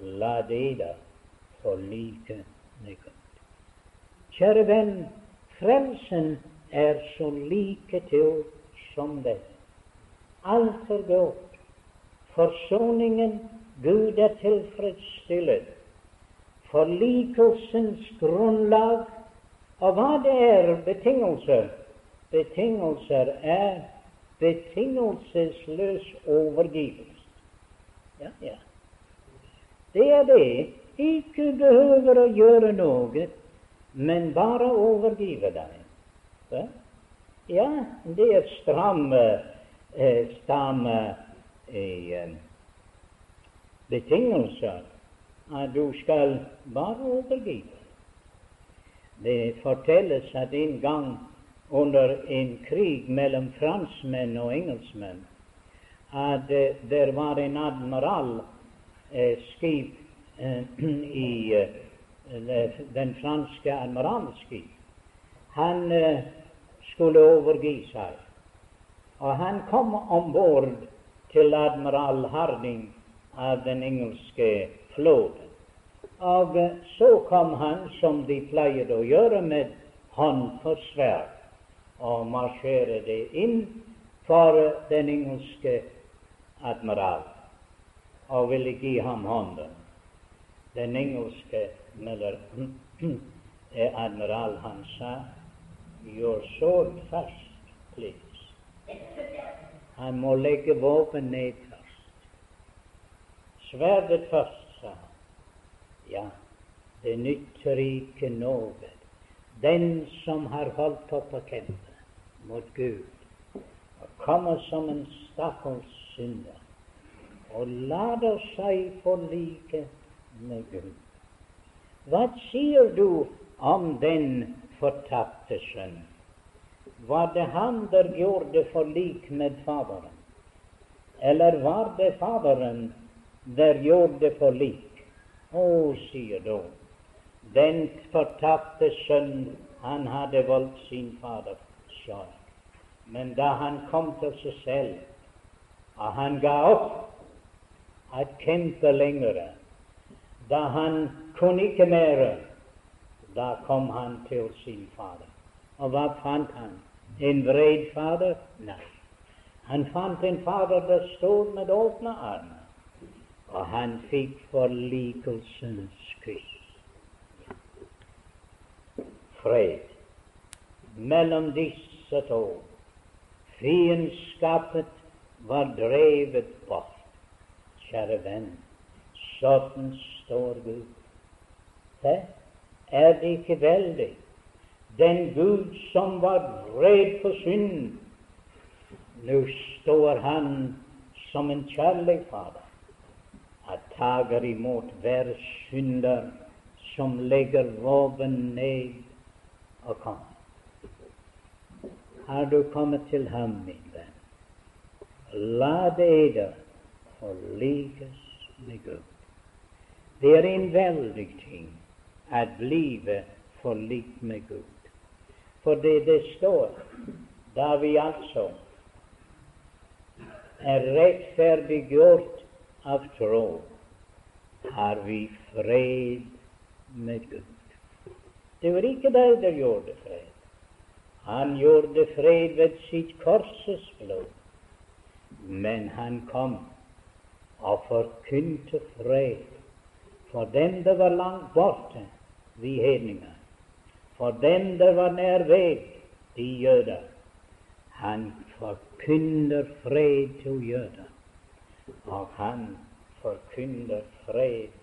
La da forlike med Gud. Kjære venn, frelsen er så like til som det. Alt er godt. Forsoningen Gud er tilfredsstillet. Forlikelsens grunnlag og hva det er betingelser? Betingelser er betingelsesløs overgivelse. Ja, ja. Det er det. Ikke behøver å gjøre noe, men bare overgive deg. Ja, ja det er stramme, eh, stramme eh, betingelser at du skal bare overgive. Det fortelles at en gang under en krig mellom franskmenn og engelskmenn at uh, det var en admiral uh, uh, [CLEARS THROAT] i den franske admiralskip. Han skulle overgi seg, og han kom om bord til admiral Harding av den engelske flåten. Og så kom han, som de pleide å gjøre, med hånd på sverd og marsjerte inn for den engelske admiral og ville gi ham hånden. Den engelske eller, [CLEARS THROAT] admiral han sa Your sword fast, please. Han må legge våpen ned. Sverdet først. sa han. Ja, det nytter ikke noe. Den som har holdt opp å kjempe mot Gud, og kommer som en stakkars synder, og lader seg forlike med Gud. Hva sier du om den fortapte sønn? Var det han der gjorde forlik med Faderen? Eller var det Faderen der gjorde forlik? Å, sier du, den fortapte sønn, han hadde valgt sin fader sjøl. Men da han kom til seg selv, og han ga opp at kjempe lenger, da han kunne ikke mer, da kom han til sin fader. Og hva fant han? En vred fader? Nei. Han fant en fader der stod med åpne armer og han fikk forlikelsens kyss. Fred mellom disse to. Fiendskapet var drevet bort. Kjære venn, sånn står Gud. Hæ? er det ikke veldig? Den Gud som var vred på synd, nå står han som en kjærlig fader at tager imot hver synder som legger våpen ned og kommer. Har du kommet til ham, min venn, la dere forlikes med Gud. Det er en veldig ting at blive forlikt med Gud. For det det står, da vi altså er rettferdiggjort av all, har vi fred med Gud. Det var ikke der gjorde fred. Han gjorde fred ved sitt korses blod. Men han kom og forkynte fred for dem det var langt borte, vi hedninger. For dem det var nær ved, de jøder. Han forkynner fred til jøder og han forkynner fred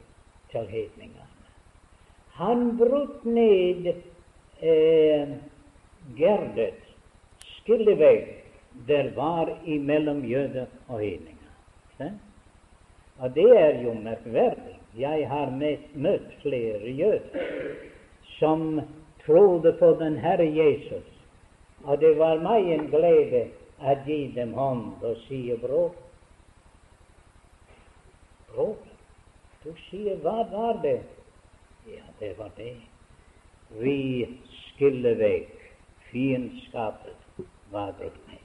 til hedningene. Han brøt ned eh, Gerdet skillevegg der var imellom jøder og hedninger. Og det er jo merkverdig. Jeg har møtt flere jøder som trodde på den Herre Jesus, og det var meg en glede å gi dem hånd og si bror, språk. Du sier 'hva var det'? Ja, det var det. Vi skiller vekk fiendskapet var brukt ned.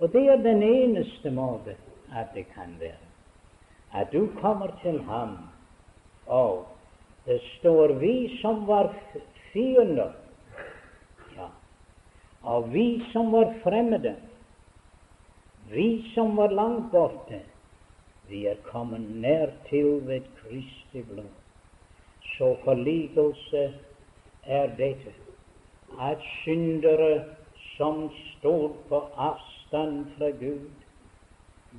Og det er den eneste måte at det kan være. At du kommer til ham, og det står 'vi som var fiender'. Ja. Og vi som var fremmede, vi som var langt borte, vi er kommet nær til ved Kristi blod. Så forlikelse er dette at syndere som står på avstand fra Gud,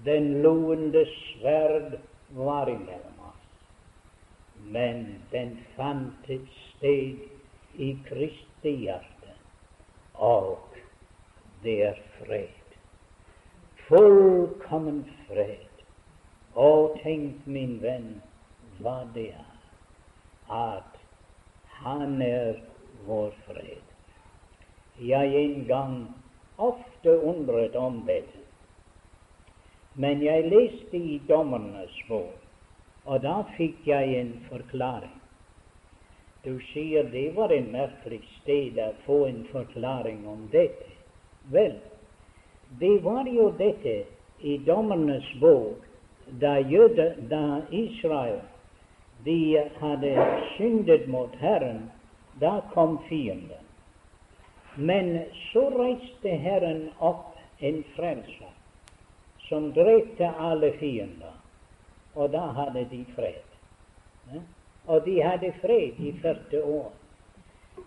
den loende sverd var imellom oss. Men den fant et sted i Kristi hjerte, og det er fred. Fullkommen fred. Og tenk, min venn, hva det er, at Han er vår fred. Jeg en gang ofte undret om dette. Men jeg leste i Dommernes bok, og da fikk jeg en forklaring. Du sier det var en merkelig sted å få en forklaring om dette. Vel, det var jo dette i Dommernes bok da, jøde, da Israel de hadde syndet mot Herren. Da kom fienden. Men så reiste Herren opp en frelser som drepte alle fiender. Og da hadde de fred. Og de hadde fred i 40 år.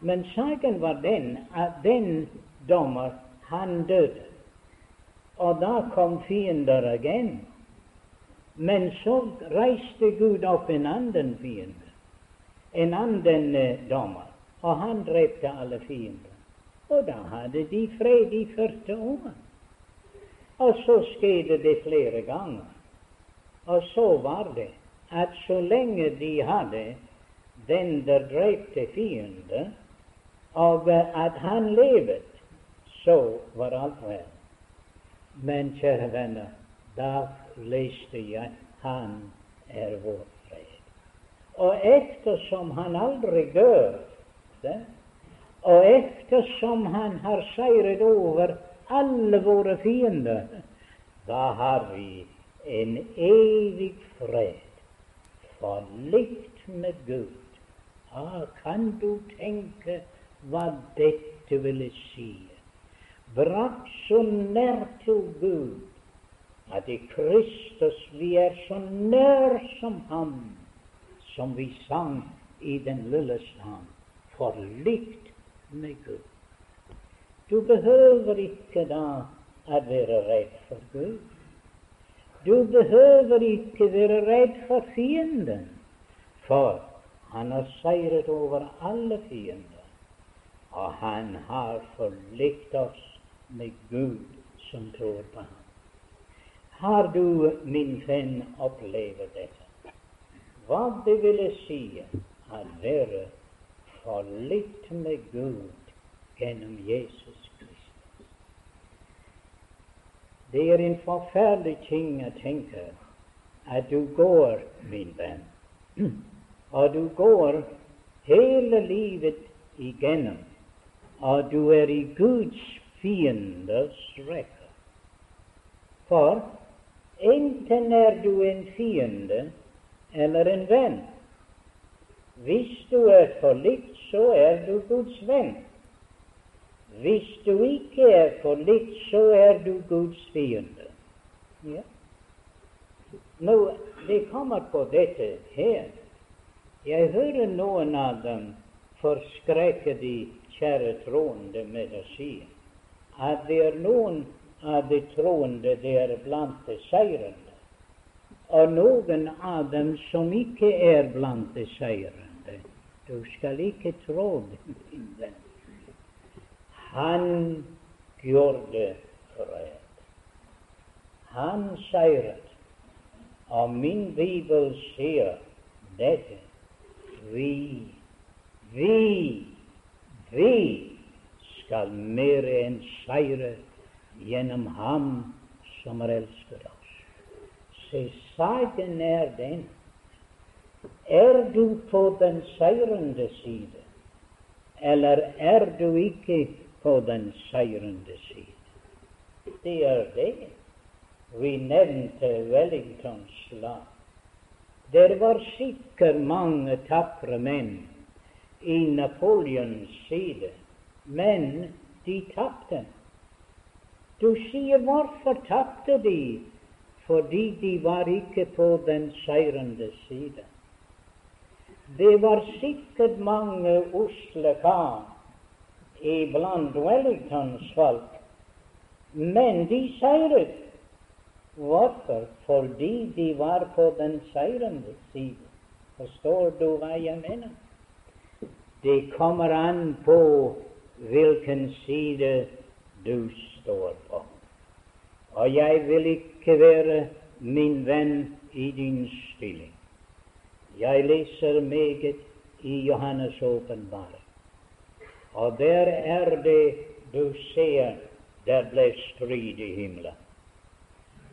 Men saken var den at den dommer, han døde. Og da kom fiender igjen. Men så reiste Gud opp en annen fiende, en annen eh, dommer, og han drepte alle fiender. Og da hadde de fred i 40 år. Og så skjedde det flere ganger. Og så var det at så lenge de hadde den der drepte fiende, og at han levet, så var alt vel. Men kjære venner, da leste jeg han er vår fred. Og ettersom han aldri dør, og ettersom han har seiret over alle våre fiender, da har vi en evig fred, forlikt med Gud. Ah, kan du tenke hva dette ville si? Brakt så nær til Gud at i Kristus vi er så nær som Ham, som vi sang i den lille sang, forlikt med Gud. Du behøver ikke da å være redd for Gud. Du behøver ikke være redd for fienden, for han har seiret over alle fiender, og han har forlikt oss med Gud som tror på ham. Har du, min venn, opplevd dette? Hva det ville si å være forlikt med Gud gjennom Jesus Kristus. Det er en forferdelig ting å tenke at du går, min venn, [CLEARS THROAT] og du går hele livet igjennom, og du er i Guds fienders rekke. For enten er du en fiende eller en venn. Hvis du er forlikt, så er du Guds venn. Hvis du ikke er forlikt, så er du Guds fiende. Ja. Nå, det kommer på dette her. Jeg hører noen av dem forskrekke de kjære troende med å si at det er noen av de troende det er blant de seirende, og noen av dem som ikke er blant de seirende. Du skal ikke tro det. Han gjorde fred. Han seiret. Og min bibel sier dette. Vi, vi, vi skal mer enn seire gjennom Ham som har elsket oss. Se, saken er den. Er du på den seirende side, eller er du ikke på den seirende side. Det er det. Vi nevnte Wellingtons slag. Det var sikkert mange tapre menn i Napoleons side, men de tapte. Du sier hvorfor tapte de? Fordi de var ikke på den seirende side. Det var sikkert mange usle kar iblant Wellingtons folk, men de seiret. Hvorfor? Fordi de var på den seirende side. Forstår du hva jeg mener? Det kommer an på hvilken side du står på. Og jeg vil ikke være min venn i din stilling. Jeg leser meget i Johannes' åpenbaring, og der er det du ser der ble strid i himmelen.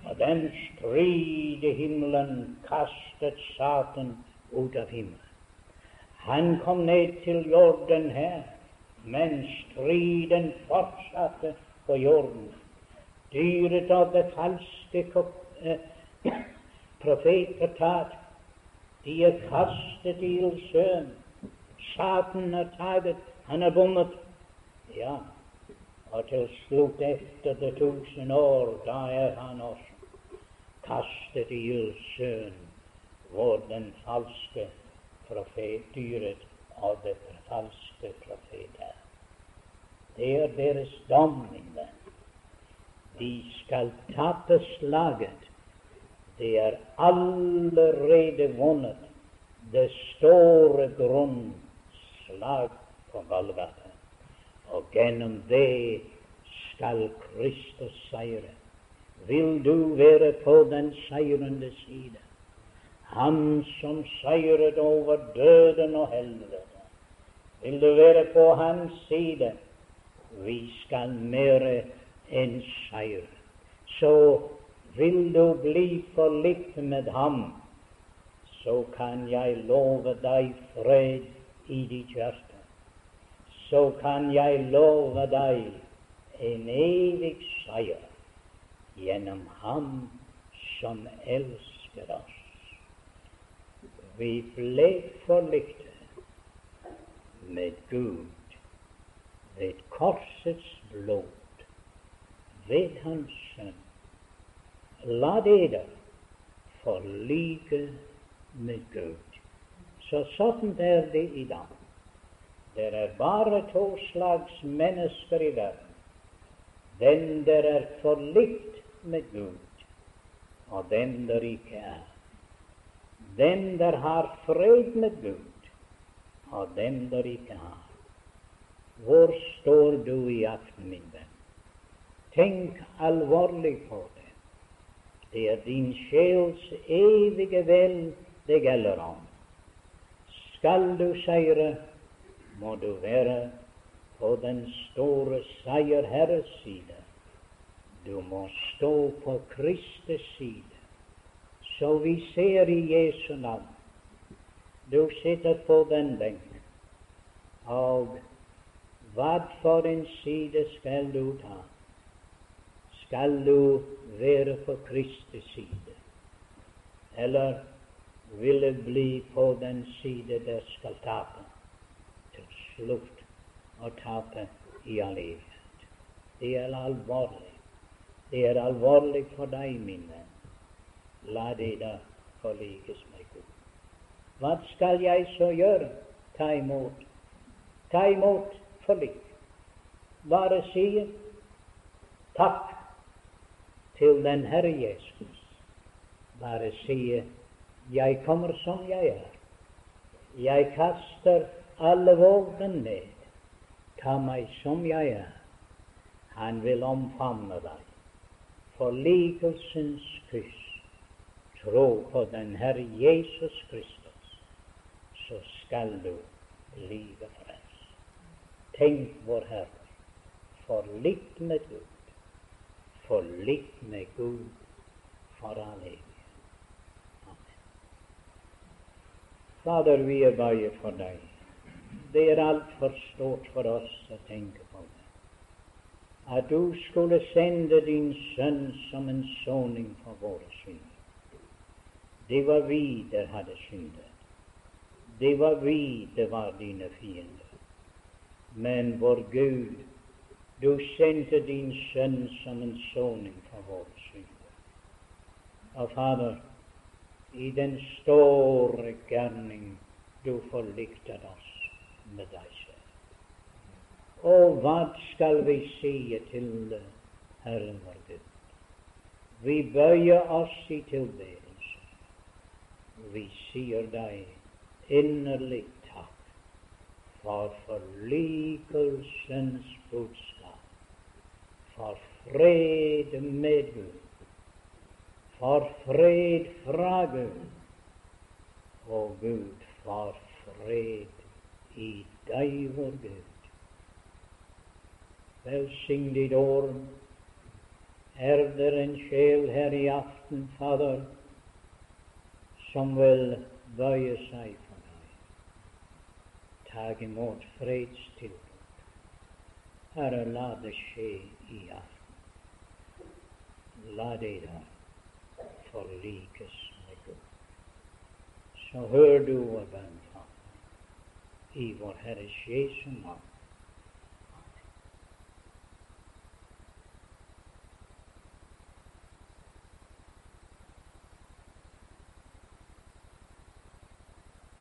Og den strid i himmelen kastet Satan ut av himmelen. Han kom ned til jorden her, men striden fortsatte på jorden. Dyret av det falske eh, [CLEARS THROAT] profeter tatt. De er kastet i ildsjøen. Satan er tatt, han er bommet. Ja, og til slutt, etter det tusen år, da er han også kastet i ildsjøen hvor den falske profet, dyret av det falske profet er. Det er deres dom, min venn. De skal tape slaget. Det er allerede vunnet, det store grunnslag på Golgata. Og gjennom det skal Kristus seire. Vil du være på den seirende side? Han som seiret over døden og helvete. Vil du være på hans side? Vi skal mere enn seier. Så vil du bli forlikt med ham, så kan jeg love deg fred i ditt hjerte. Så kan jeg love deg en evig seier gjennom ham som elsker oss. Vi ble forlikte med Gud ved korsets blod, ved Hans Sønn. La dere forlike med Gud. Så sånn er det i dag. Det er bare to slags mennesker i verden. Den der er forlikt med Gud, og den der ikke er den der har fred med Gud, og den der ikke har. Hvor står du i aften, min venn? Tenk alvorlig på det. Det er din sjels evige vel det gjelder om. Skal du seire, må du være på den store seierherres side. Du må stå på Kristus side. Så vi ser i Jesu navn. Du sitter på den benken. Og hva for en side skal du ta? Skal du være på Kristi side? Eller vil det bli på den side der skal tape til slutt å tape i all evighet? Det er alvorlig. Det er alvorlig for deg, min venn la det da forlikes med Gud. Hva skal jeg så gjøre? Ta imot. Ta imot forlik. Bare si takk til den Herre Jesus. Bare si jeg kommer som jeg er. Jeg kaster alle våpen ned. Ta meg som jeg er. Han vil omfavne deg. Forlikelsens kyss tro på den Herre Jesus Kristus, så skal du bli frelst. Tenk, vår Herre, forlikt med Gud, forlikt med Gud for all evighet. Amen. Fader, vi er bare for deg. Det er altfor stort for oss å tenke på det. At du skulle sende din sønn som en soning for våre synder. Det var vi der hadde syndet. Det var vi det var dine fiender. Men vår Gud Du sendte din sønn som en soning for våre synder. Og Fader, i den store gjerning du forliktet oss med deg selv. Og hva skal vi si til Herren vår Gud? Vi bøyer oss i tilbedelse. Vi sier deg inderlig for forlikelsens budskap, for fred med for fred fra Gud, og Gud for fred i deg, vår Gud. Velsign ditt ord. Er det en sjel her i aften, Fader, som vil bøye seg for? Ta imot fredstilbud. Herre, la det skje i aften. La det da forlikes med Gud. Så hør du vår bønn, i vår Herres Jesu navn.